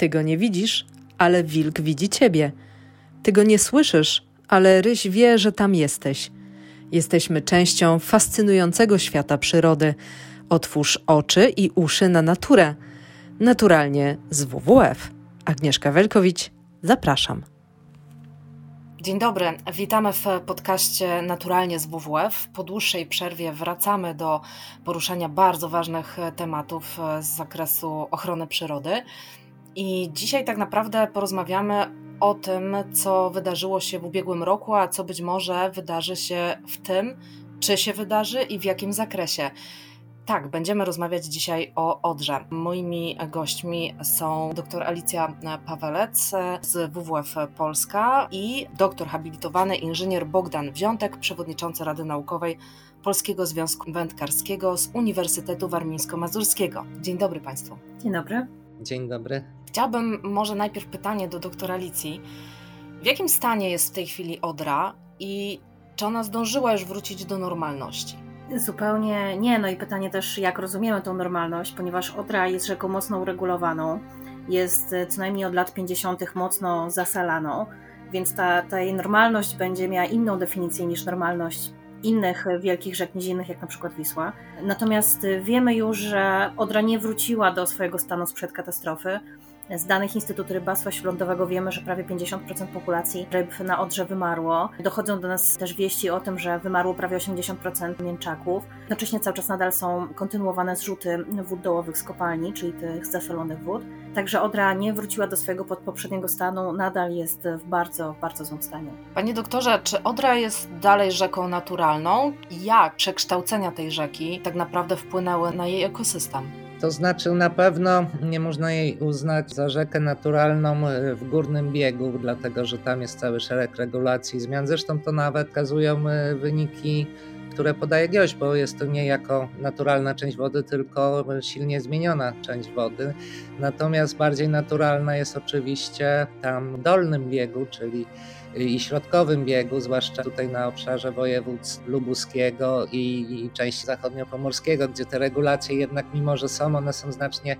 Ty go nie widzisz, ale wilk widzi ciebie. Ty go nie słyszysz, ale ryś wie, że tam jesteś. Jesteśmy częścią fascynującego świata przyrody. Otwórz oczy i uszy na naturę. Naturalnie z WWF. Agnieszka Welkowicz, zapraszam. Dzień dobry, witamy w podcaście Naturalnie z WWF. Po dłuższej przerwie wracamy do poruszania bardzo ważnych tematów z zakresu ochrony przyrody. I dzisiaj tak naprawdę porozmawiamy o tym, co wydarzyło się w ubiegłym roku, a co być może wydarzy się w tym, czy się wydarzy i w jakim zakresie. Tak, będziemy rozmawiać dzisiaj o Odrze. Moimi gośćmi są dr Alicja Pawelec z WWF Polska i doktor habilitowany inżynier Bogdan Wziątek, przewodniczący Rady Naukowej Polskiego Związku Wędkarskiego z Uniwersytetu Warmińsko-Mazurskiego. Dzień dobry Państwu. Dzień dobry. Dzień dobry. Chciałabym może najpierw pytanie do doktora Alicji. W jakim stanie jest w tej chwili Odra i czy ona zdążyła już wrócić do normalności? Zupełnie nie. No i pytanie też, jak rozumiemy tą normalność, ponieważ Odra jest rzeką mocno uregulowaną, jest co najmniej od lat 50. mocno zasalaną, więc ta, ta jej normalność będzie miała inną definicję niż normalność innych wielkich rzek nizinnych, jak na przykład Wisła. Natomiast wiemy już, że Odra nie wróciła do swojego stanu sprzed katastrofy. Z danych Instytutu Rybactwa Śródlądowego wiemy, że prawie 50% populacji ryb na Odrze wymarło. Dochodzą do nas też wieści o tym, że wymarło prawie 80% mięczaków. Jednocześnie cały czas nadal są kontynuowane zrzuty wód dołowych z kopalni, czyli tych zasolonych wód. Także Odra nie wróciła do swojego poprzedniego stanu, nadal jest w bardzo, bardzo złym stanie. Panie doktorze, czy Odra jest dalej rzeką naturalną? Jak przekształcenia tej rzeki tak naprawdę wpłynęły na jej ekosystem? To znaczy, na pewno nie można jej uznać za rzekę naturalną e, w górnym biegu, dlatego że tam jest cały szereg regulacji i zmian. Zresztą to nawet wskazują e, wyniki, które podaje GIOŚ, bo jest to nie jako naturalna część wody, tylko silnie zmieniona część wody. Natomiast bardziej naturalna jest oczywiście tam w dolnym biegu, czyli i środkowym biegu, zwłaszcza tutaj na obszarze województw lubuskiego i, i części zachodniopomorskiego, gdzie te regulacje jednak, mimo że są, one są znacznie,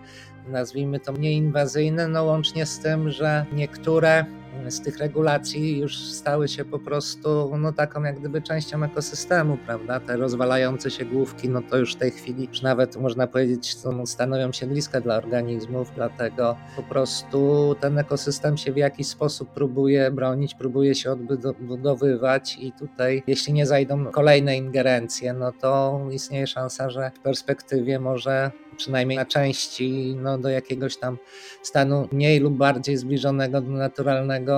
nazwijmy to, mniej inwazyjne, no łącznie z tym, że niektóre z tych regulacji już stały się po prostu no taką jak gdyby częścią ekosystemu, prawda? Te rozwalające się główki, no to już w tej chwili już nawet można powiedzieć stanowią siedliska dla organizmów, dlatego po prostu ten ekosystem się w jakiś sposób próbuje bronić, próbuje się odbudowywać i tutaj jeśli nie zajdą kolejne ingerencje, no to istnieje szansa, że w perspektywie może przynajmniej na części no, do jakiegoś tam stanu mniej lub bardziej zbliżonego do naturalnego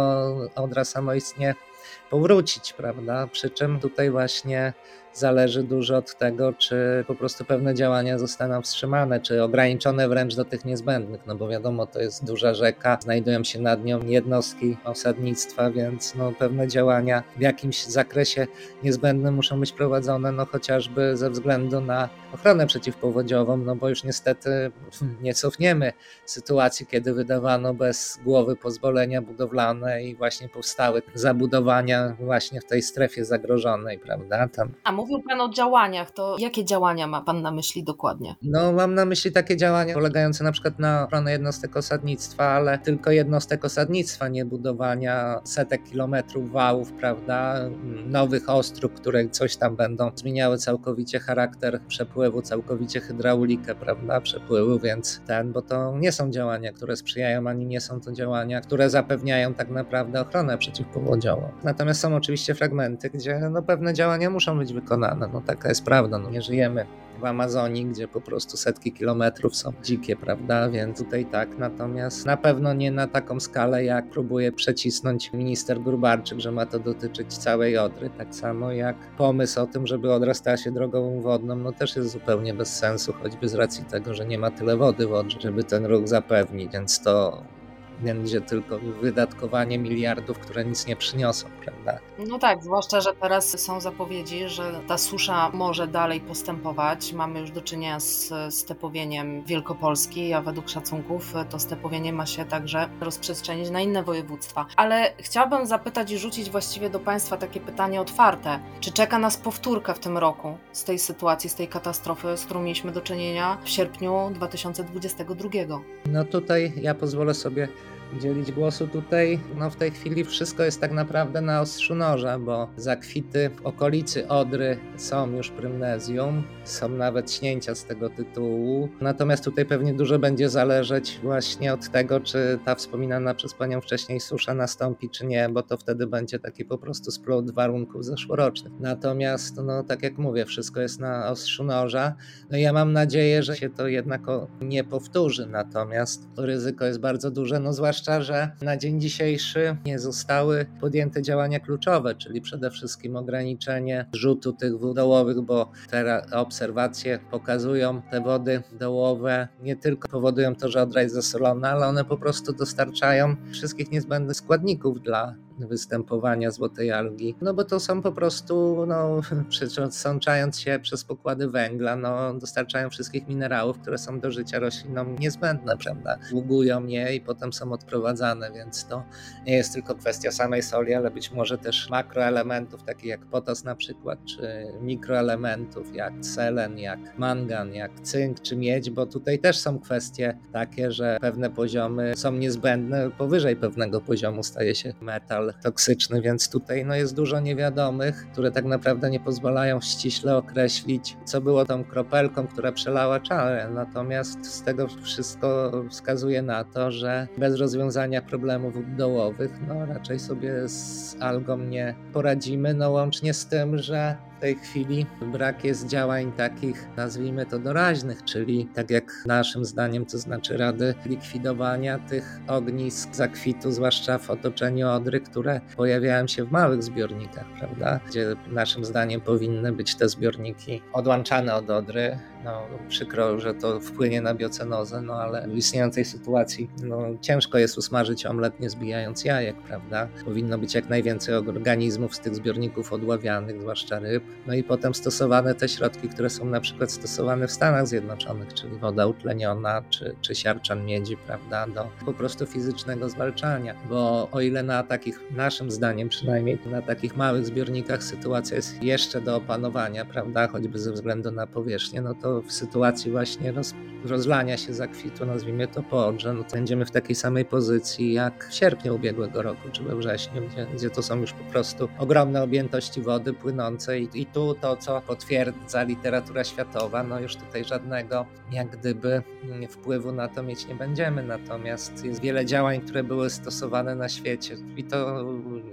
odra samoistnie powrócić, prawda? Przy czym tutaj właśnie zależy dużo od tego, czy po prostu pewne działania zostaną wstrzymane, czy ograniczone wręcz do tych niezbędnych, no bo wiadomo, to jest duża rzeka, znajdują się nad nią jednostki osadnictwa, więc no, pewne działania w jakimś zakresie niezbędnym muszą być prowadzone, no chociażby ze względu na ochronę przeciwpowodziową, no bo już niestety nie cofniemy sytuacji, kiedy wydawano bez głowy pozwolenia budowlane i właśnie powstały zabudowania właśnie w tej strefie zagrożonej, prawda? Tam. Mówił Pan o działaniach, to jakie działania ma Pan na myśli dokładnie? No mam na myśli takie działania polegające na przykład na ochronę jednostek osadnictwa, ale tylko jednostek osadnictwa, nie budowania setek kilometrów wałów, prawda? Nowych ostróg, które coś tam będą zmieniały całkowicie charakter przepływu, całkowicie hydraulikę, prawda, przepływu, więc ten, bo to nie są działania, które sprzyjają, ani nie są to działania, które zapewniają tak naprawdę ochronę przeciwpowodziową. Natomiast są oczywiście fragmenty, gdzie no, pewne działania muszą być wykonane, no taka jest prawda, no nie żyjemy w Amazonii, gdzie po prostu setki kilometrów są dzikie, prawda? Więc tutaj tak, natomiast na pewno nie na taką skalę, jak próbuje przecisnąć minister Gurbarczyk, że ma to dotyczyć całej Odry. Tak samo jak pomysł o tym, żeby Odra stała się drogą wodną, no też jest zupełnie bez sensu, choćby z racji tego, że nie ma tyle wody w Odrze, żeby ten ruch zapewnić, więc to będzie tylko wydatkowanie miliardów, które nic nie przyniosą, prawda? No tak, zwłaszcza, że teraz są zapowiedzi, że ta susza może dalej postępować. Mamy już do czynienia z stepowieniem Wielkopolski, a według szacunków to stepowienie ma się także rozprzestrzenić na inne województwa. Ale chciałabym zapytać i rzucić właściwie do Państwa takie pytanie otwarte. Czy czeka nas powtórka w tym roku z tej sytuacji, z tej katastrofy, z którą mieliśmy do czynienia w sierpniu 2022? No tutaj ja pozwolę sobie dzielić głosu tutaj. No w tej chwili wszystko jest tak naprawdę na ostrzu noża, bo zakwity w okolicy Odry są już prymnezjum, są nawet śnięcia z tego tytułu. Natomiast tutaj pewnie dużo będzie zależeć właśnie od tego, czy ta wspominana przez Panią wcześniej susza nastąpi, czy nie, bo to wtedy będzie taki po prostu splot warunków zeszłorocznych. Natomiast, no tak jak mówię, wszystko jest na ostrzu noża. No ja mam nadzieję, że się to jednak nie powtórzy, natomiast to ryzyko jest bardzo duże, no zwłaszcza zwłaszcza, że na dzień dzisiejszy nie zostały podjęte działania kluczowe, czyli przede wszystkim ograniczenie rzutu tych wód dołowych, bo te obserwacje pokazują, te wody dołowe nie tylko powodują to, że Odra jest zasolona, ale one po prostu dostarczają wszystkich niezbędnych składników dla występowania złotej algi, no bo to są po prostu, no, przesączając się przez pokłady węgla, no, dostarczają wszystkich minerałów, które są do życia roślinom niezbędne, prawda? Długują je i potem są odprowadzane, więc to nie jest tylko kwestia samej soli, ale być może też makroelementów, takich jak potas na przykład, czy mikroelementów jak selen, jak mangan, jak cynk, czy miedź, bo tutaj też są kwestie takie, że pewne poziomy są niezbędne, powyżej pewnego poziomu staje się metal toksyczny, więc tutaj no, jest dużo niewiadomych, które tak naprawdę nie pozwalają ściśle określić, co było tą kropelką, która przelała czarę. Natomiast z tego wszystko wskazuje na to, że bez rozwiązania problemów dołowych, no raczej sobie z algą nie poradzimy, no łącznie z tym, że tej chwili brak jest działań takich, nazwijmy to doraźnych, czyli tak jak naszym zdaniem, to znaczy rady likwidowania tych ognisk zakwitu, zwłaszcza w otoczeniu Odry, które pojawiają się w małych zbiornikach, prawda? Gdzie naszym zdaniem powinny być te zbiorniki odłączane od Odry, no, przykro, że to wpłynie na biocenozę, no ale w istniejącej sytuacji no, ciężko jest usmażyć omlet nie zbijając jajek, prawda? Powinno być jak najwięcej organizmów z tych zbiorników odławianych, zwłaszcza ryb. No i potem stosowane te środki, które są na przykład stosowane w Stanach Zjednoczonych, czyli woda utleniona, czy, czy siarczan miedzi, prawda? Do po prostu fizycznego zwalczania. Bo o ile na takich, naszym zdaniem przynajmniej, na takich małych zbiornikach sytuacja jest jeszcze do opanowania, prawda? Choćby ze względu na powierzchnię, no to w sytuacji właśnie roz, rozlania się zakwitu, nazwijmy to po Odrze, no to będziemy w takiej samej pozycji jak w sierpniu ubiegłego roku, czy we wrześniu, gdzie, gdzie to są już po prostu ogromne objętości wody płynące i, i tu to, co potwierdza literatura światowa, no już tutaj żadnego jak gdyby wpływu na to mieć nie będziemy, natomiast jest wiele działań, które były stosowane na świecie i to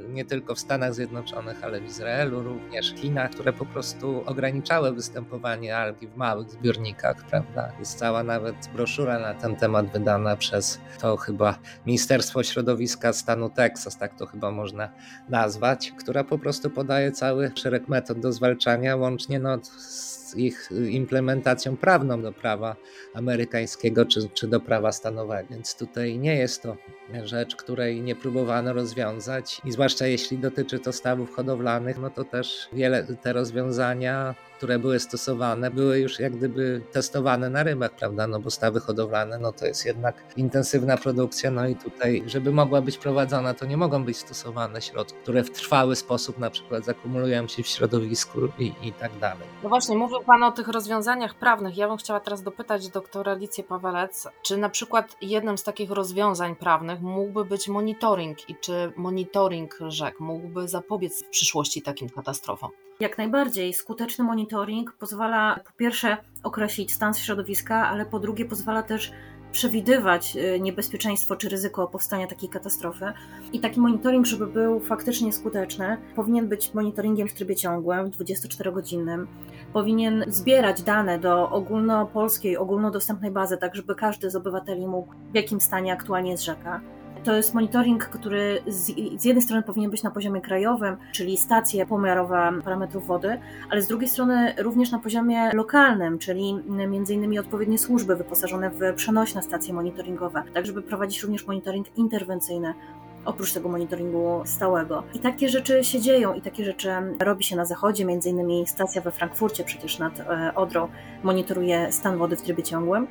nie tylko w Stanach Zjednoczonych, ale w Izraelu również, Chinach, które po prostu ograniczały występowanie algi w małych zbiornikach, prawda? Jest cała nawet broszura na ten temat wydana przez to chyba Ministerstwo Środowiska stanu Teksas, tak to chyba można nazwać, która po prostu podaje cały szereg metod do zwalczania, łącznie no, z ich implementacją prawną do prawa amerykańskiego czy, czy do prawa stanowego. Więc tutaj nie jest to rzecz, której nie próbowano rozwiązać i zwłaszcza jeśli dotyczy to stawów hodowlanych, no to też wiele te rozwiązania które były stosowane, były już jak gdyby testowane na rybach, prawda? No bo stawy hodowlane, no to jest jednak intensywna produkcja, no i tutaj, żeby mogła być prowadzona, to nie mogą być stosowane środki, które w trwały sposób na przykład zakumulują się w środowisku i, i tak dalej. No właśnie, mówił Pan o tych rozwiązaniach prawnych. Ja bym chciała teraz dopytać doktora Alicję Pawelec, czy na przykład jednym z takich rozwiązań prawnych mógłby być monitoring i czy monitoring rzek mógłby zapobiec w przyszłości takim katastrofom? Jak najbardziej. Skuteczny monitoring pozwala po pierwsze określić stan środowiska, ale po drugie pozwala też przewidywać y, niebezpieczeństwo czy ryzyko powstania takiej katastrofy. I taki monitoring, żeby był faktycznie skuteczny, powinien być monitoringiem w trybie ciągłym, 24-godzinnym. Powinien zbierać dane do ogólnopolskiej, ogólnodostępnej bazy, tak żeby każdy z obywateli mógł w jakim stanie aktualnie jest rzeka To jest monitoring, który z, z jednej strony powinien być na poziomie krajowym, czyli stacje pomiarowe parametrów wody, ale z drugiej strony również na poziomie lokalnym, czyli innymi odpowiednie służby wyposażone w przenośne stacje monitoringowe, tak żeby prowadzić również monitoring interwencyjny oprócz tego monitoringu stałego. I takie rzeczy się dzieją i takie rzeczy robi się na zachodzie, między innymi stacja we Frankfurcie przecież nad e, Odrą monitoruje stan wody w trybie ciągłym,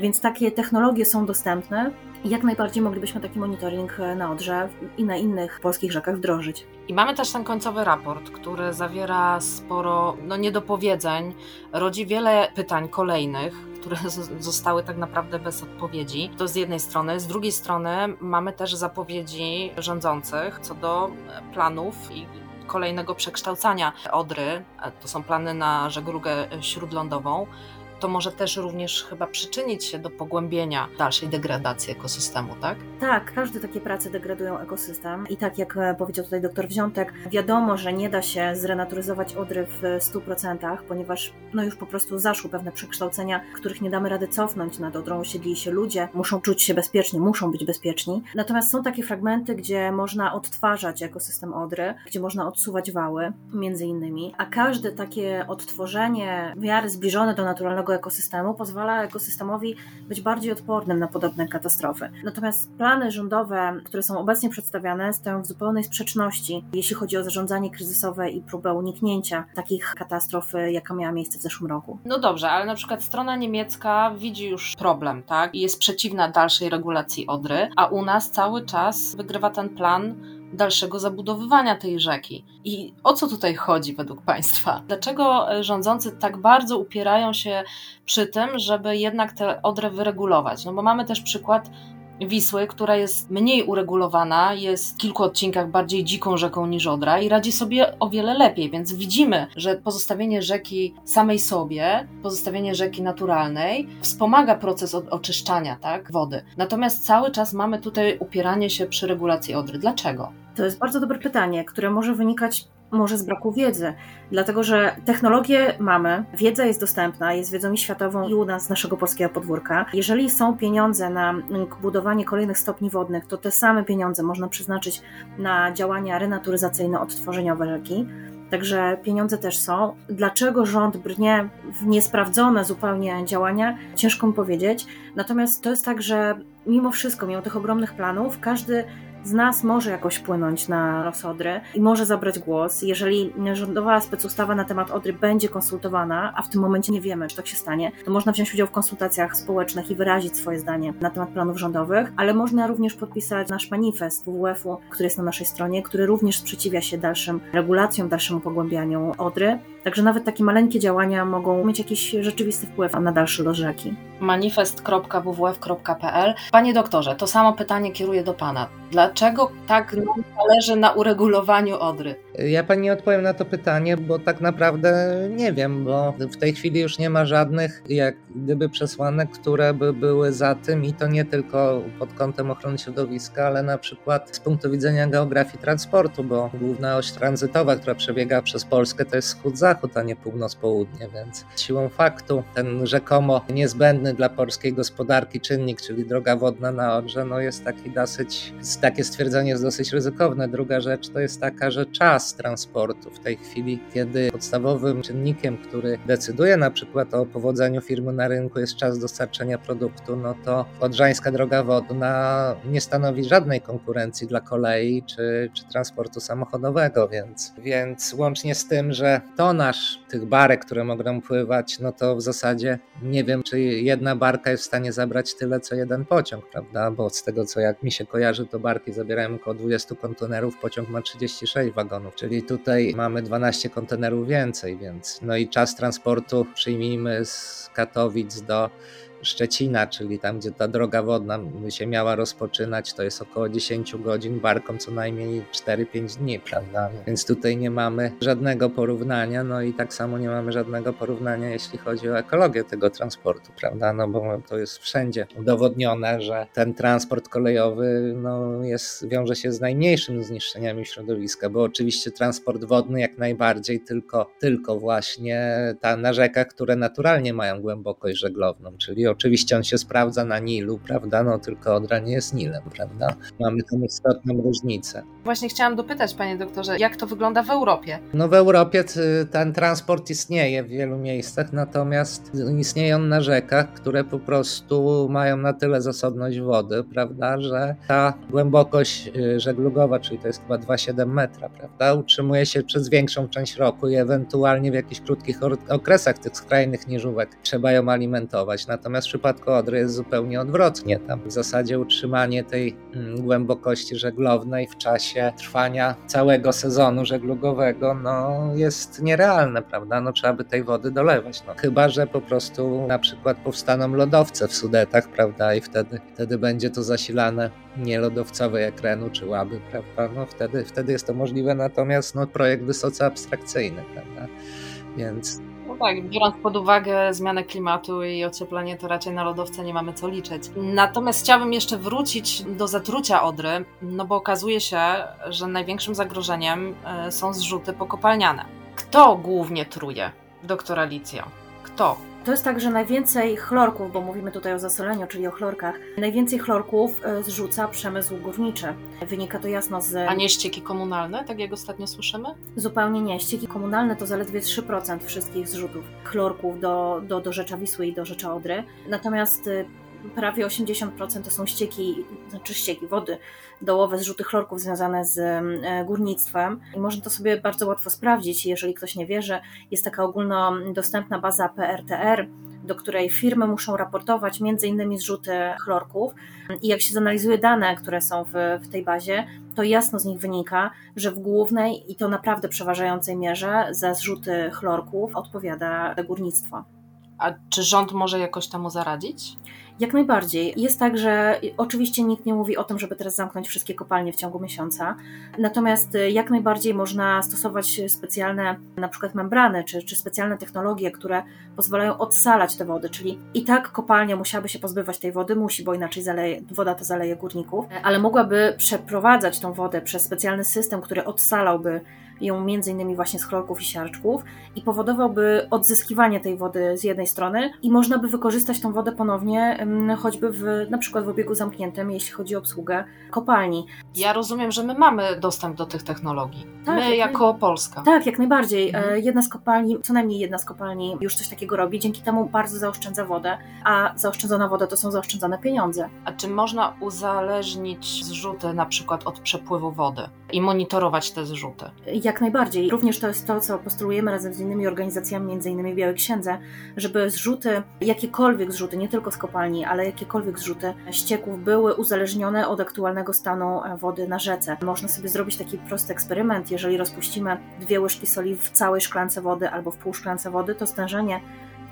więc takie technologie są dostępne i jak najbardziej moglibyśmy taki monitoring e, na Odrze i na innych polskich rzekach wdrożyć. I mamy też ten końcowy raport, który zawiera sporo no, niedopowiedzeń, rodzi wiele pytań kolejnych, które zostały tak naprawdę bez odpowiedzi. To z jednej strony. Z drugiej strony mamy też zapowiedzi rządzących co do planów i kolejnego przekształcania Odry. To są plany na żeglugę śródlądową to może też również chyba przyczynić się do pogłębienia dalszej degradacji ekosystemu, tak? Tak, każde takie prace degradują ekosystem i tak jak e, powiedział tutaj doktor Wziątek, wiadomo, że nie da się zrenaturyzować Odry w 100%, ponieważ no już po prostu zaszły pewne przekształcenia, których nie damy rady cofnąć. Nad Odrą osiedli się ludzie, muszą czuć się bezpiecznie, muszą być bezpieczni. Natomiast są takie fragmenty, gdzie można odtwarzać ekosystem Odry, gdzie można odsuwać wały, między innymi, a każde takie odtworzenie w miarę zbliżone do naturalnego ekosystemu pozwala ekosystemowi być bardziej odpornym na podobne katastrofy. Natomiast plany rządowe, które są obecnie przedstawiane, stoją w zupełnej sprzeczności, jeśli chodzi o zarządzanie kryzysowe i próbę uniknięcia takich katastrof, jaka miała miejsce w zeszłym roku. No dobrze, ale na przykład strona niemiecka widzi już problem, tak? I jest przeciwna dalszej regulacji Odry, a u nas cały czas wygrywa ten plan dalszego zabudowywania tej rzeki. I o co tutaj chodzi według Państwa? Dlaczego rządzący tak bardzo upierają się przy tym, żeby jednak tę Odrę wyregulować? No bo mamy też przykład Wisły, która jest mniej uregulowana, jest w kilku odcinkach bardziej dziką rzeką niż Odra i radzi sobie o wiele lepiej, więc widzimy, że pozostawienie rzeki samej sobie, pozostawienie rzeki naturalnej wspomaga proces oczyszczania tak, wody. Natomiast cały czas mamy tutaj upieranie się przy regulacji Odry. Dlaczego? To jest bardzo dobre pytanie, które może wynikać może z braku wiedzy, dlatego że technologie mamy, wiedza jest dostępna, jest wiedzą światową i u nas z naszego polskiego podwórka. Jeżeli są pieniądze na budowanie kolejnych stopni wodnych, to te same pieniądze można przeznaczyć na działania renaturyzacyjne, odtworzeniowe rzeki. Także pieniądze też są. Dlaczego rząd brnie w niesprawdzone zupełnie działania, ciężko mi powiedzieć. Natomiast to jest tak, że mimo wszystko, mimo tych ogromnych planów, każdy z nas może jakoś wpłynąć na los Odry i może zabrać głos. Jeżeli rządowa specustawa na temat Odry będzie konsultowana, a w tym momencie nie wiemy, czy tak się stanie, to można wziąć udział w konsultacjach społecznych i wyrazić swoje zdanie na temat planów rządowych, ale można również podpisać nasz manifest WWF-u, który jest na naszej stronie, który również sprzeciwia się dalszym regulacjom, dalszemu pogłębianiu Odry. Także nawet takie maleńkie działania mogą mieć jakiś rzeczywisty wpływ na dalszy los rzeki. manifest.wwf.pl Panie doktorze, to samo pytanie kieruję do Pana. Dlaczego tak nam zależy na uregulowaniu Odry? Ja pani odpowiem na to pytanie, bo tak naprawdę nie wiem, bo w tej chwili już nie ma żadnych jak gdyby przesłanek, które by były za tym i to nie tylko pod kątem ochrony środowiska, ale na przykład z punktu widzenia geografii transportu, bo główna oś tranzytowa, która przebiega przez Polskę to jest wschód-zachód, a nie północ-południe, więc siłą faktu ten rzekomo niezbędny dla polskiej gospodarki czynnik, czyli droga wodna na Odrze, no jest taki dosyć, takie stwierdzenie jest dosyć ryzykowne. Druga rzecz to jest taka, że czas czas transportu. W tej chwili, kiedy podstawowym czynnikiem, który decyduje na przykład o powodzeniu firmy na rynku jest czas dostarczenia produktu, no to Odrzańska Droga Wodna nie stanowi żadnej konkurencji dla kolei czy, czy transportu samochodowego, więc, więc łącznie z tym, że tonaż tych barek, które mogą pływać, no to w zasadzie nie wiem, czy jedna barka jest w stanie zabrać tyle, co jeden pociąg, prawda? Bo z tego, co jak mi się kojarzy, to barki zabierają około 20 kontenerów, pociąg ma 36 wagonów czyli tutaj mamy 12 kontenerów więcej, więc no i czas transportu przyjmijmy z Katowic do Szczecina, czyli tam, gdzie ta droga wodna się miała rozpoczynać, to jest około 10 godzin barką co najmniej 4-5 dni, prawda? Więc tutaj nie mamy żadnego porównania, no i tak samo nie mamy żadnego porównania, jeśli chodzi o ekologię tego transportu, prawda? No bo to jest wszędzie udowodnione, że ten transport kolejowy no, jest, wiąże się z najmniejszymi zniszczeniami środowiska, bo oczywiście transport wodny jak najbardziej, tylko, tylko właśnie ta, na rzekach, które naturalnie mają głębokość żeglowną, czyli oczywiście on się sprawdza na Nilu, prawda? No tylko Odra nie jest Nilem, prawda? Mamy tą istotną różnicę. Właśnie chciałam dopytać, panie doktorze, jak to wygląda w Europie? No w Europie ten transport istnieje w wielu miejscach, natomiast istnieje on na rzekach, które po prostu mają na tyle zasobność wody, prawda, że ta głębokość y, żeglugowa, czyli to jest chyba 2,7 metra, prawda, utrzymuje się przez większą część roku i ewentualnie w jakichś krótkich okresach tych skrajnych niżówek trzeba ją alimentować. Natomiast w przypadku Odry jest zupełnie odwrotnie. Tam w zasadzie utrzymanie tej mm, głębokości żeglownej w czasie trwania całego sezonu żeglugowego no, jest nierealne, prawda? No, trzeba by tej wody dolewać. No, chyba, że po prostu na przykład powstaną lodowce w Sudetach, prawda? I wtedy, wtedy będzie to zasilane nie lodowcowe jak Renu czy Łaby, prawda? No, wtedy, wtedy jest to możliwe, natomiast no, projekt wysoce abstrakcyjny, prawda? Więc tak, biorąc pod uwagę zmianę klimatu i ocieplenie, to raczej na lodowce nie mamy co liczyć. Natomiast chciałabym jeszcze wrócić do zatrucia Odry, no bo okazuje się, że największym zagrożeniem e, są zrzuty pokopalniane. Kto głównie truje? Doktora Alicja. Kto? To jest tak, że najwięcej chlorków, bo mówimy tutaj o zasoleniu, czyli o chlorkach, najwięcej chlorków e, zrzuca przemysł górniczy. Wynika to jasno z. A nie ścieki komunalne, tak jak ostatnio słyszymy? Zupełnie nie. Ścieki komunalne to zaledwie 3% wszystkich zrzutów chlorków do, do, do Rzecza Wisły i do Rzecza Odry. Natomiast e, prawie 80% to są ścieki, znaczy ścieki, wody dołowe, zrzuty chlorków związane z e, górnictwem i można to sobie bardzo łatwo sprawdzić, jeżeli ktoś nie wie, że jest taka ogólnodostępna baza PRTR, do której firmy muszą raportować między innymi zrzuty chlorków i jak się zanalizuje dane, które są w, w tej bazie, to jasno z nich wynika, że w głównej i to naprawdę przeważającej mierze za zrzuty chlorków odpowiada górnictwo. A czy rząd może jakoś temu zaradzić? Jak najbardziej. Jest tak, że oczywiście nikt nie mówi o tym, żeby teraz zamknąć wszystkie kopalnie w ciągu miesiąca, natomiast y, jak najbardziej można stosować specjalne na przykład membrany czy, czy specjalne technologie, które pozwalają odsalać te wody, czyli i tak kopalnia musiałaby się pozbywać tej wody, musi, bo inaczej zaleje, woda to zaleje górników, ale mogłaby przeprowadzać tą wodę przez specjalny system, który odsalałby ją między innymi właśnie z chlorków i siarczków i powodowałby odzyskiwanie tej wody z jednej strony i można by wykorzystać tą wodę ponownie choćby w, na przykład w obiegu zamkniętym, jeśli chodzi o obsługę kopalni. Ja rozumiem, że my mamy dostęp do tych technologii. Tak, my jak jako Polska. Tak, jak najbardziej. E, mhm. Jedna z kopalni, co najmniej jedna z kopalni już coś takiego robi, dzięki temu bardzo zaoszczędza wodę, a zaoszczędzona woda to są zaoszczędzone pieniądze. A czy można uzależnić zrzuty na przykład od przepływu wody i monitorować te zrzuty? Jak najbardziej. Również to jest to, co postulujemy razem z innymi organizacjami, innymi Białej Księdze, żeby zrzuty, jakiekolwiek zrzuty, nie tylko z kopalni, ale jakiekolwiek zrzuty ścieków były uzależnione od aktualnego stanu wody na rzece. Można sobie zrobić taki prosty eksperyment. Jeżeli rozpuścimy dwie łyżki soli w całej szklance wody albo w pół szklance wody, to stężenie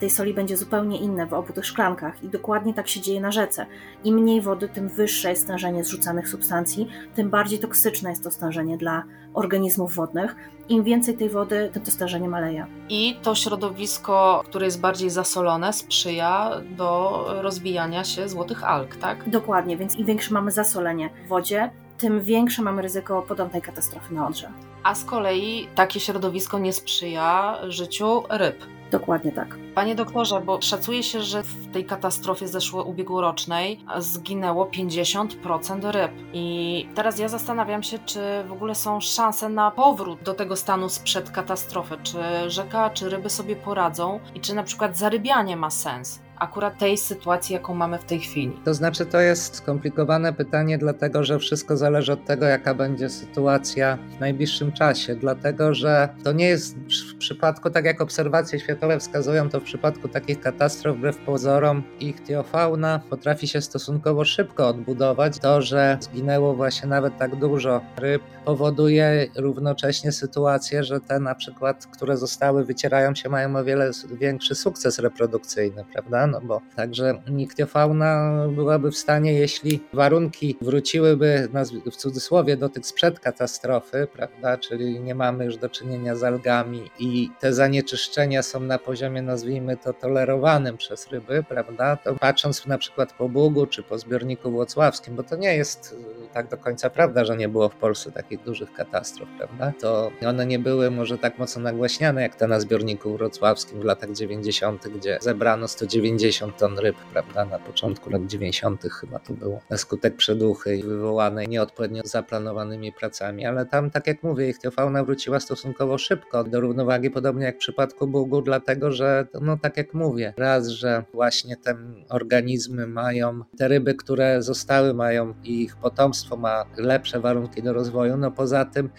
tej soli będzie zupełnie inne w obu tych szklankach i dokładnie tak się dzieje na rzece. Im mniej wody, tym wyższe jest stężenie zrzucanych substancji, tym bardziej toksyczne jest to stężenie dla organizmów wodnych. Im więcej tej wody, tym to stężenie maleje. I to środowisko, które jest bardziej zasolone, sprzyja do rozwijania się złotych alg, tak? Dokładnie, więc im większe mamy zasolenie w wodzie, tym większe mamy ryzyko podobnej katastrofy na Odrze. A z kolei takie środowisko nie sprzyja życiu ryb. Dokładnie tak. Panie doktorze, bo szacuje się, że w tej katastrofie zeszłej ubiegłorocznej zginęło 50% ryb. I teraz ja zastanawiam się, czy w ogóle są szanse na powrót do tego stanu sprzed katastrofy. Czy rzeka, czy ryby sobie poradzą i czy na przykład zarybianie ma sens akurat tej sytuacji, jaką mamy w tej chwili? To znaczy, to jest skomplikowane pytanie, dlatego że wszystko zależy od tego, jaka będzie sytuacja w najbliższym czasie. Dlatego, że to nie jest w przypadku, tak jak obserwacje światowe wskazują, to w przypadku takich katastrof, wbrew pozorom, ich teofauna potrafi się stosunkowo szybko odbudować. To, że zginęło właśnie nawet tak dużo ryb, powoduje równocześnie sytuację, że te na przykład, które zostały, wycierają się, mają o wiele większy sukces reprodukcyjny, prawda? No bo także niktiofauna byłaby w stanie, jeśli warunki wróciłyby w cudzysłowie do tych sprzed katastrofy, prawda, czyli nie mamy już do czynienia z algami i te zanieczyszczenia są na poziomie, nazwijmy to, tolerowanym przez ryby, prawda, to patrząc na przykład po Bugu czy po zbiorniku włocławskim, bo to nie jest y, tak do końca prawda, że nie było w Polsce takich dużych katastrof, prawda, to one nie były może tak mocno nagłaśniane jak te na zbiorniku wrocławskim w latach 90., gdzie zebrano 190 50 ton ryb, prawda, na początku lat 90. chyba to było, na skutek przeduchy wywołanej nieodpowiednio zaplanowanymi pracami, ale tam, tak jak mówię, ichtiofauna wróciła stosunkowo szybko do równowagi, podobnie jak w przypadku Bugu, dlatego że, no tak jak mówię, raz, że właśnie te organizmy mają, te ryby, które zostały, mają i ich potomstwo ma lepsze warunki do rozwoju, no poza tym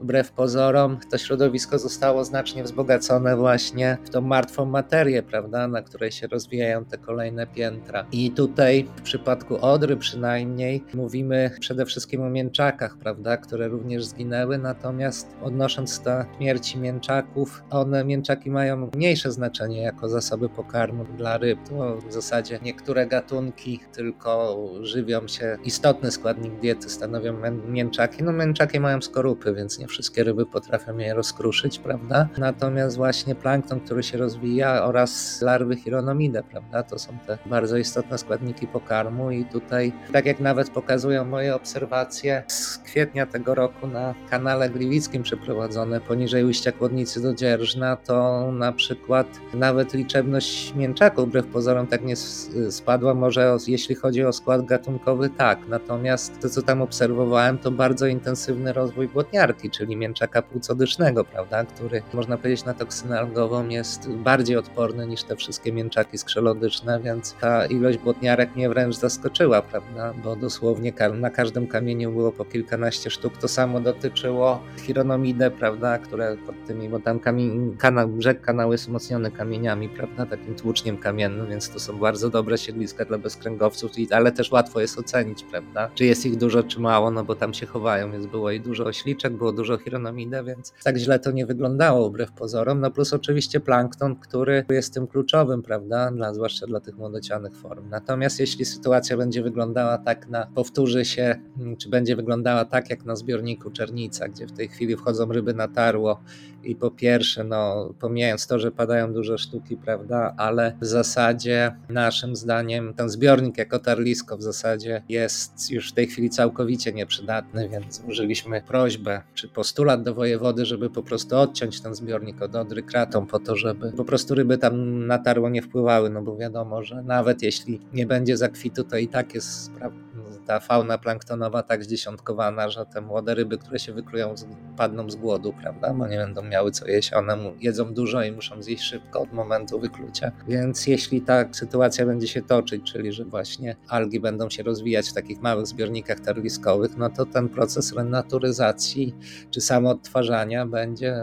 wbrew pozorom to środowisko zostało znacznie wzbogacone właśnie w tą martwą materię, prawda, na której się rozwijają te kolejne piętra. I tutaj w przypadku Odry przynajmniej mówimy przede wszystkim o mięczakach, prawda, które również zginęły, natomiast odnosząc do śmierci mięczaków, one mięczaki mają mniejsze znaczenie jako zasoby pokarmu dla ryb. To w zasadzie niektóre gatunki tylko żywią się, istotny składnik diety stanowią mięczaki. No mięczaki mają skorupy, więc nie wszystkie ryby potrafią je rozkruszyć, prawda? Natomiast właśnie plankton, który się rozwija oraz larwy chironomide, prawda? To są te bardzo istotne składniki pokarmu i tutaj, tak jak nawet pokazują moje obserwacje z kwietnia tego roku na kanale Gliwickim przeprowadzone poniżej ujścia Kłodnicy do Dzierżna, to na przykład nawet liczebność mięczaków wbrew pozorom tak nie spadła, może jeśli chodzi o skład gatunkowy tak, natomiast to co tam obserwowałem to bardzo intensywny rozwój błotniarki, czyli mięczaka płucodysznego, prawda, który można powiedzieć na toksynę algową jest bardziej odporny niż te wszystkie mięczaki skrzelodyczne, więc ta ilość błotniarek mnie wręcz zaskoczyła, prawda, bo dosłownie na każdym kamieniu było po kilkanaście sztuk. To samo dotyczyło chironomidę, prawda, które pod tymi, bo tam kamień, kanał, brzeg kanału jest umocniony kamieniami, prawda, takim tłuczniem kamiennym, więc to są bardzo dobre siedliska dla bezkręgowców, ale też łatwo jest ocenić, prawda, czy jest ich dużo, czy mało, no bo tam się chowają, więc było i dużo ośliczek, było dużo chironomidę, więc tak źle to nie wyglądało wbrew pozorom. No plus oczywiście plankton, który jest tym kluczowym, prawda, dla, zwłaszcza dla tych młodocianych form. Natomiast jeśli sytuacja będzie wyglądała tak na, powtórzy się, mm, czy będzie wyglądała tak jak na zbiorniku Czernica, gdzie w tej chwili wchodzą ryby na tarło i po pierwsze, no pomijając to, że padają duże sztuki, prawda, ale w zasadzie naszym zdaniem ten zbiornik jako tarlisko w zasadzie jest już w tej chwili całkowicie nieprzydatny, więc użyliśmy prośbę czy postulat do wojewody, żeby po prostu odciąć ten zbiornik od Odry kratą po to, żeby po prostu ryby tam na tarło nie wpływały, no bo wiadomo, że nawet jeśli nie będzie zakwitu, to i tak jest ta fauna planktonowa tak zdziesiątkowana, że te młode ryby, które się wyklują, padną z głodu, prawda, bo nie będą miały co jeść, one jedzą dużo i muszą zjeść szybko od momentu wyklucia. Więc jeśli ta sytuacja będzie się toczyć, czyli że właśnie algi będą się rozwijać w takich małych zbiornikach tarliskowych, no to ten proces renaturyzacji czy samoodtwarzania będzie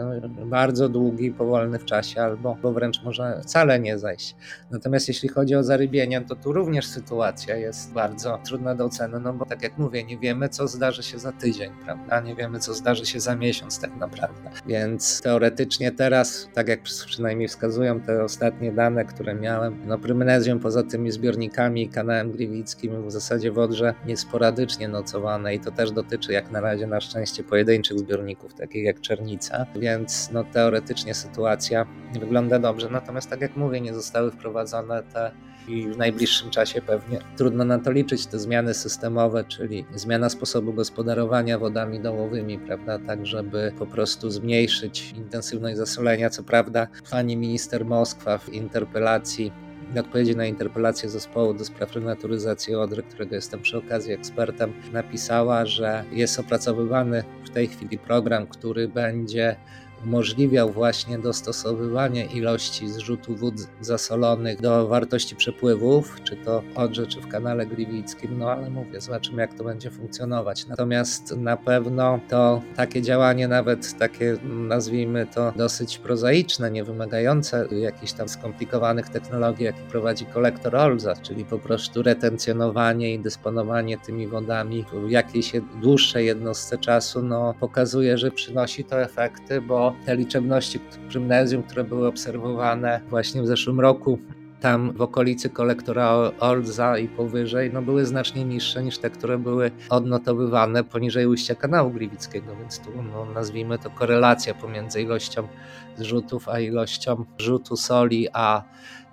bardzo długi, powolny w czasie, albo bo wręcz może wcale nie zajść. Natomiast jeśli chodzi o zarybienie, to tu również sytuacja jest bardzo trudna do oceny, no bo tak jak mówię, nie wiemy, co zdarzy się za tydzień, prawda? Nie wiemy, co zdarzy się za miesiąc tak naprawdę. Więc teoretycznie teraz, tak jak przynajmniej wskazują te ostatnie dane, które miałem, no Prymnezjum poza tymi zbiornikami i kanałem Gliwickim w zasadzie w Odrze jest sporadycznie nocowane i to też dotyczy jak na razie na szczęście pojedynczych zbiorników, takich jak Czernica, więc no teoretycznie sytuacja wygląda dobrze, natomiast tak jak mówię, nie zostały wprowadzone te i w najbliższym czasie pewnie trudno na to liczyć te zmiany systemowe, czyli zmiana sposobu gospodarowania wodami dołowymi, prawda, tak żeby po prostu zmniejszyć intensywność zasolenia. Co prawda pani minister Moskwa w interpelacji w odpowiedzi na interpelację zespołu do spraw renaturyzacji Odry, którego jestem przy okazji ekspertem, napisała, że jest opracowywany w tej chwili program, który będzie umożliwiał właśnie dostosowywanie ilości zrzutu wód zasolonych do wartości przepływów, czy to w Odrze, czy w kanale Gliwickim, no ale mówię, zobaczymy jak to będzie funkcjonować. Natomiast na pewno to takie działanie, nawet takie nazwijmy to dosyć prozaiczne, nie wymagające jakichś tam skomplikowanych technologii, jakie prowadzi kolektor Olza, czyli po prostu retencjonowanie i dysponowanie tymi wodami w jakiejś dłuższej jednostce czasu, no pokazuje, że przynosi to efekty, bo te liczebności prymnezium, które były obserwowane właśnie w zeszłym roku tam w okolicy kolektora Olza i powyżej, no były znacznie niższe niż te, które były odnotowywane poniżej ujścia kanału Gliwickiego, więc tu no, nazwijmy to korelacja pomiędzy ilością zrzutów a ilością rzutu soli, a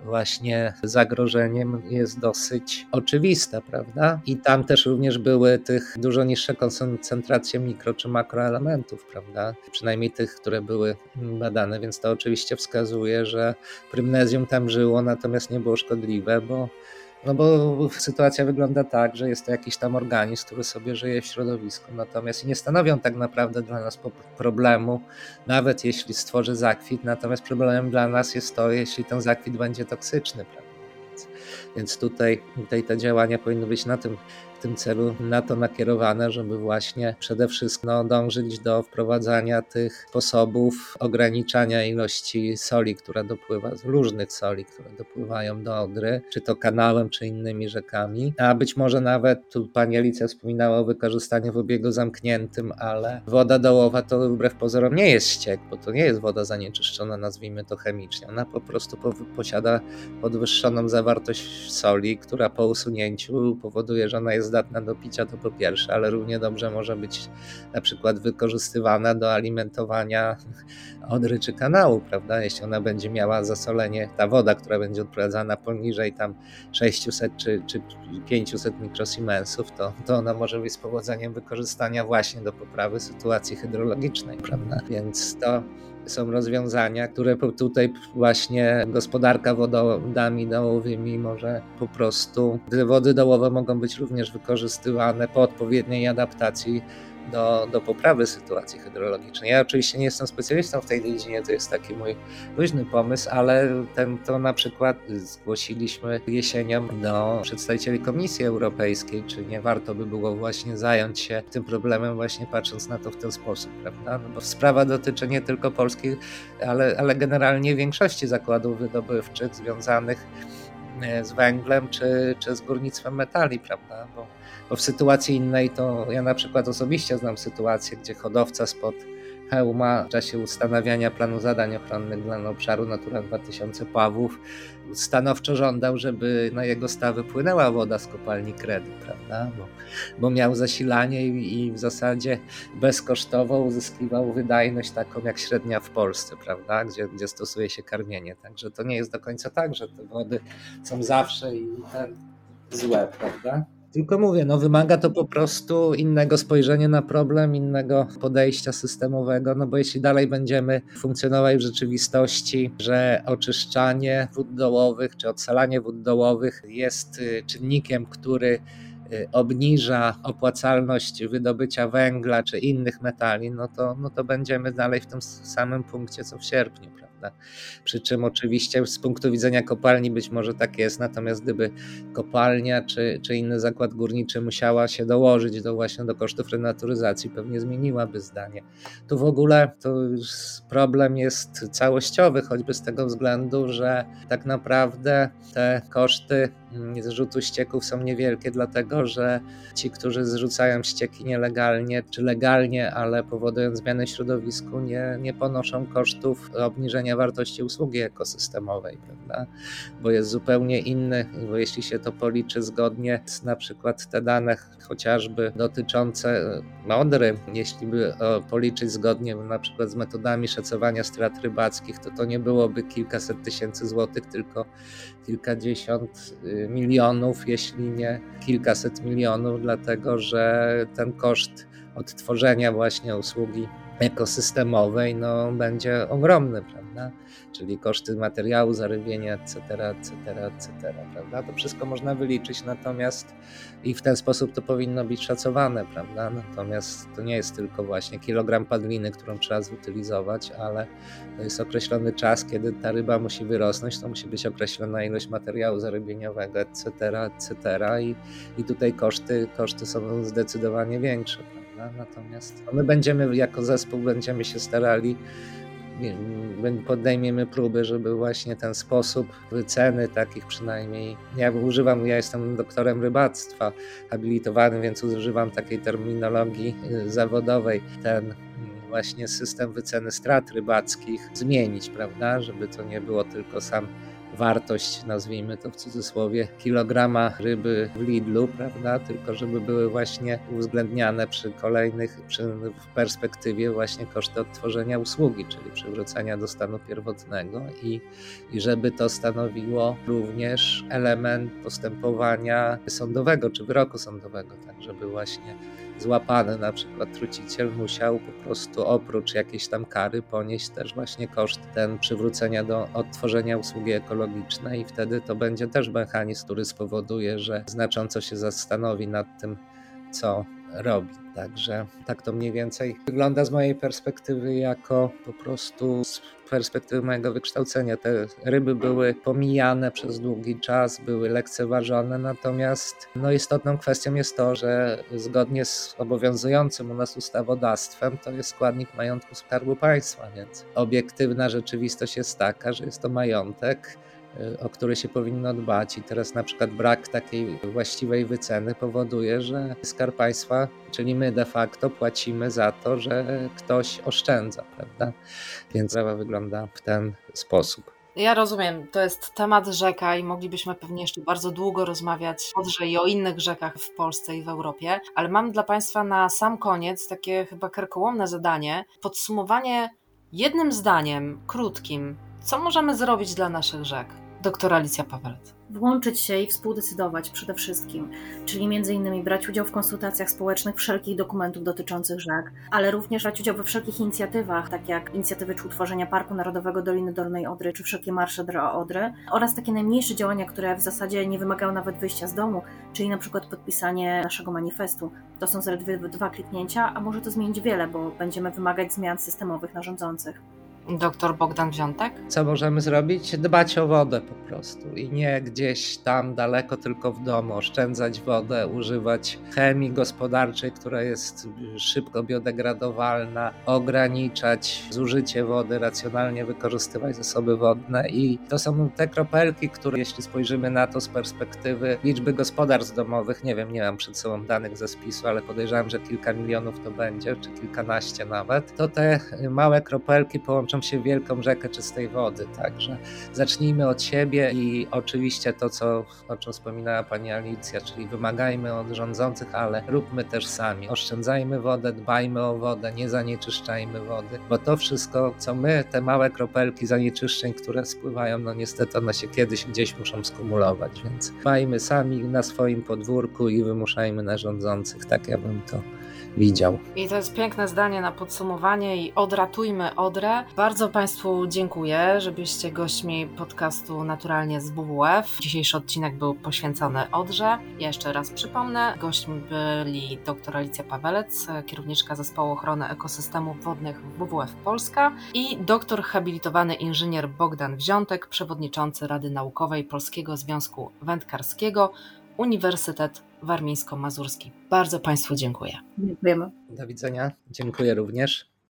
właśnie zagrożeniem jest dosyć oczywista, prawda? I tam też również były tych dużo niższe koncentracje mikro czy makroelementów, prawda? Przynajmniej tych, które były badane, więc to oczywiście wskazuje, że prymnezium tam żyło, natomiast nie było szkodliwe, bo no bo sytuacja wygląda tak, że jest to jakiś tam organizm, który sobie żyje w środowisku, natomiast nie stanowią tak naprawdę dla nas problemu, nawet jeśli stworzy zakwit, natomiast problemem dla nas jest to, jeśli ten zakwit będzie toksyczny, prawda? Więc tutaj, tutaj te działania powinny być na tym w tym celu na to nakierowane, żeby właśnie przede wszystkim no, dążyć do wprowadzania tych sposobów ograniczania ilości soli, która dopływa, z różnych soli, które dopływają do Odry, czy to kanałem, czy innymi rzekami. A być może nawet, tu pani Alicja wspominała o wykorzystaniu w obiegu zamkniętym, ale woda dołowa to wbrew pozorom nie jest ściek, bo to nie jest woda zanieczyszczona, nazwijmy to chemicznie. Ona po prostu posiada podwyższoną zawartość soli, która po usunięciu powoduje, że ona jest zdatna do picia, to po pierwsze, ale równie dobrze może być na przykład wykorzystywana do alimentowania odry czy kanału, prawda? Jeśli ona będzie miała zasolenie, ta woda, która będzie odprowadzana poniżej tam 600 czy, czy 500 mikrosiemensów, to, to ona może być z powodzeniem wykorzystania właśnie do poprawy sytuacji hydrologicznej, prawda? Więc to są rozwiązania, które tutaj właśnie gospodarka wodami dołowymi może po prostu, wody dołowe mogą być również wykorzystywane po odpowiedniej adaptacji do, do poprawy sytuacji hydrologicznej. Ja oczywiście nie jestem specjalistą w tej dziedzinie, to jest taki mój luźny pomysł, ale ten, to na przykład zgłosiliśmy jesienią do przedstawicieli Komisji Europejskiej, czy nie warto by było właśnie zająć się tym problemem, właśnie patrząc na to w ten sposób, prawda? No bo sprawa dotyczy nie tylko Polski, ale, ale generalnie większości zakładów wydobywczych związanych e, z węglem czy, czy z górnictwem metali, prawda? Bo bo w sytuacji innej to ja na przykład osobiście znam sytuację, gdzie hodowca spod hełma w czasie ustanawiania planu zadań ochronnych dla obszaru Natura 2000 Pawłów stanowczo żądał, żeby na jego stawy płynęła woda z kopalni Kredy, prawda? Bo, bo miał zasilanie i, i, w zasadzie bezkosztowo uzyskiwał wydajność taką jak średnia w Polsce, prawda? Gdzie, gdzie stosuje się karmienie. Także to nie jest do końca tak, że te wody są zawsze i ten złe, prawda? Tylko mówię, no wymaga to po prostu innego spojrzenia na problem, innego podejścia systemowego, no bo jeśli dalej będziemy funkcjonować w rzeczywistości, że oczyszczanie wód dołowych czy odsalanie wód dołowych jest y, czynnikiem, który y, obniża opłacalność wydobycia węgla czy innych metali, no to, no to będziemy dalej w tym samym punkcie co w sierpniu. Prawda? Prawda? Przy czym oczywiście z punktu widzenia kopalni być może tak jest, natomiast gdyby kopalnia czy, czy inny zakład górniczy musiała się dołożyć do właśnie do kosztów renaturyzacji, pewnie zmieniłaby zdanie. Tu w ogóle to problem jest całościowy, choćby z tego względu, że tak naprawdę te koszty zrzutu ścieków są niewielkie, dlatego że ci, którzy zrzucają ścieki nielegalnie czy legalnie, ale powodując zmiany w środowisku, nie, nie ponoszą kosztów obniżenia wartości usługi ekosystemowej, prawda? Bo jest zupełnie inny, bo jeśli się to policzy zgodnie z na przykład te dane chociażby dotyczące Odry, jeśli by policzyć zgodnie na przykład z metodami szacowania strat rybackich, to to nie byłoby kilkaset tysięcy złotych, tylko kilkadziesiąt y, milionów, jeśli nie kilkaset milionów, dlatego że ten koszt odtworzenia właśnie usługi ekosystemowej no, będzie ogromny, prawda? Czyli koszty materiału, zarybienia, etc., etc., etc., prawda? To wszystko można wyliczyć, natomiast i w ten sposób to powinno być szacowane, prawda? Natomiast to nie jest tylko właśnie kilogram padliny, którą trzeba zutylizować, ale to jest określony czas, kiedy ta ryba musi wyrosnąć, to musi być określona ilość materiału zarybieniowego, etc., etc. I, i tutaj koszty, koszty są zdecydowanie większe, Natomiast my będziemy jako zespół będziemy się starali, podejmiemy próby, żeby właśnie ten sposób wyceny takich przynajmniej, ja używam, ja jestem doktorem rybactwa habilitowanym, więc używam takiej terminologii y, zawodowej, ten właśnie system wyceny strat rybackich zmienić, prawda, żeby to nie było tylko sam wartość, nazwijmy to w cudzysłowie, kilograma ryby w Lidlu, prawda? Tylko żeby były właśnie uwzględniane przy kolejnych, przy, w perspektywie właśnie koszty odtworzenia usługi, czyli przywrócenia do stanu pierwotnego i, i żeby to stanowiło również element postępowania sądowego czy wyroku sądowego, tak żeby właśnie złapany na przykład truciciel musiał po prostu oprócz jakiejś tam kary ponieść też właśnie koszt ten przywrócenia do odtworzenia usługi ekologicznej i wtedy to będzie też mechanizm, który spowoduje, że znacząco się zastanowi nad tym, co robi. Także tak to mniej więcej wygląda z mojej perspektywy, jako po prostu z perspektywy mojego wykształcenia. Te ryby były pomijane przez długi czas, były lekceważone, natomiast no, istotną kwestią jest to, że zgodnie z obowiązującym u nas ustawodawstwem to jest składnik majątku Skarbu Państwa, więc obiektywna rzeczywistość jest taka, że jest to majątek o które się powinno dbać. I teraz na przykład brak takiej właściwej wyceny powoduje, że Skarb Państwa, czyli my de facto płacimy za to, że ktoś oszczędza, prawda? Więc sprawa wygląda w ten sposób. Ja rozumiem, to jest temat rzeka i moglibyśmy pewnie jeszcze bardzo długo rozmawiać o i o innych rzekach w Polsce i w Europie, ale mam dla Państwa na sam koniec takie chyba karkołomne zadanie, podsumowanie jednym zdaniem, krótkim, co możemy zrobić dla naszych rzek doktor Alicja Pawelec. Włączyć się i współdecydować przede wszystkim, czyli między innymi brać udział w konsultacjach społecznych wszelkich dokumentów dotyczących rzek, ale również brać udział we wszelkich inicjatywach, tak jak inicjatywy czy utworzenia Parku Narodowego Doliny Dolnej Odry, czy wszelkie marsze dla Odry, oraz takie najmniejsze działania, które w zasadzie nie wymagają nawet wyjścia z domu, czyli na przykład podpisanie naszego manifestu. To są zaledwie dwa kliknięcia, a może to zmienić wiele, bo będziemy wymagać zmian systemowych na rządzących. Doktor Bogdan Wziątek? Co możemy zrobić? Dbać o wodę po prostu i nie gdzieś tam daleko, tylko w domu. Oszczędzać wodę, używać chemii gospodarczej, która jest szybko biodegradowalna, ograniczać zużycie wody, racjonalnie wykorzystywać zasoby wodne i to są te kropelki, które jeśli spojrzymy na to z perspektywy liczby gospodarstw domowych, nie wiem, nie mam przed sobą danych ze spisu, ale podejrzewam, że kilka milionów to będzie, czy kilkanaście nawet, to te małe kropelki połączone się w wielką rzekę czystej wody. Także zacznijmy od siebie i oczywiście to, co, o czym wspominała pani Alicja, czyli wymagajmy od rządzących, ale róbmy też sami. Oszczędzajmy wodę, dbajmy o wodę, nie zanieczyszczajmy wody, bo to wszystko, co my, te małe kropelki zanieczyszczeń, które spływają, no niestety one się kiedyś gdzieś muszą skumulować, więc dbajmy sami na swoim podwórku i wymuszajmy na rządzących. Tak ja bym to widział. I to jest piękne zdanie na podsumowanie i odratujmy Odrę. Bardzo Państwu dziękuję, żebyście gośćmi podcastu Naturalnie z WWF. Dzisiejszy odcinek był poświęcony Odrze. Jeszcze raz przypomnę, gośćmi byli dr Alicja Pawelec, kierowniczka Zespołu Ochrony Ekosystemów Wodnych WWF Polska i doktor habilitowany inżynier Bogdan Wziątek, przewodniczący Rady Naukowej Polskiego Związku Wędkarskiego, Uniwersytet Warmińsko-Mazurski. Bardzo Państwu dziękuję. Dziękujemy. Do widzenia. Dziękuję również.